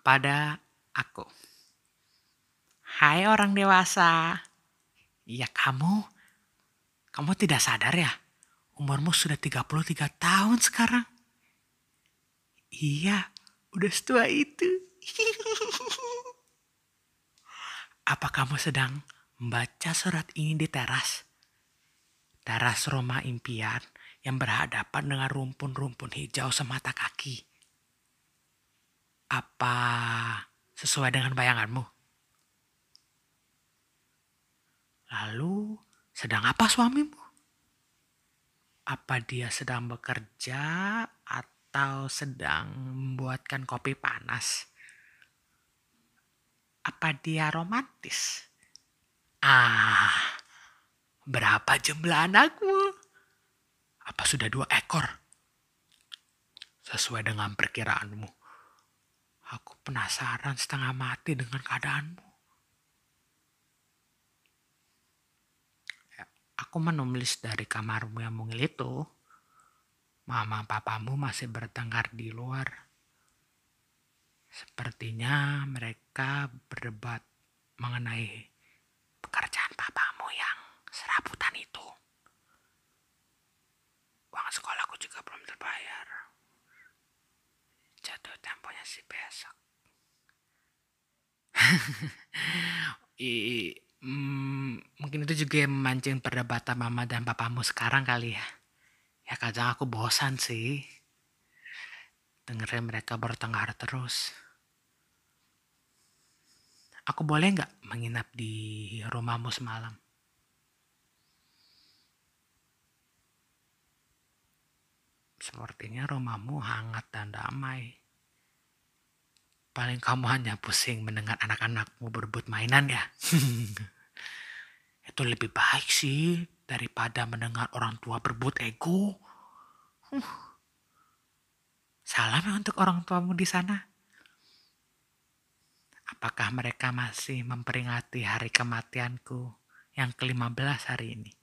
pada aku. Hai orang dewasa. Ya kamu, kamu tidak sadar ya? Umurmu sudah 33 tahun sekarang. Iya, udah setua itu. Apa kamu sedang membaca surat ini di teras? Teras rumah impian yang berhadapan dengan rumpun-rumpun hijau semata kaki. Apa sesuai dengan bayanganmu? Lalu, sedang apa suamimu? Apa dia sedang bekerja atau sedang membuatkan kopi panas? Apa dia romantis? Ah, berapa jumlah anakmu? Apa sudah dua ekor? Sesuai dengan perkiraanmu. Aku penasaran setengah mati dengan keadaanmu. Aku menulis dari kamarmu yang mungil itu. Mama papamu masih bertengkar di luar. Sepertinya mereka berdebat mengenai pekerjaan papamu yang serabutan itu. Uang sekolahku juga belum terbayar. Jatuh si besok. I, mm, mungkin itu juga yang memancing perdebatan mama dan papamu sekarang kali ya. Ya kadang aku bosan sih. Dengerin mereka bertengkar terus. Aku boleh nggak menginap di rumahmu semalam? Sepertinya rumahmu hangat dan damai. Paling kamu hanya pusing mendengar anak-anakmu berebut mainan ya. Itu lebih baik sih daripada mendengar orang tua berebut ego. Salam ya untuk orang tuamu di sana. Apakah mereka masih memperingati hari kematianku yang ke-15 hari ini?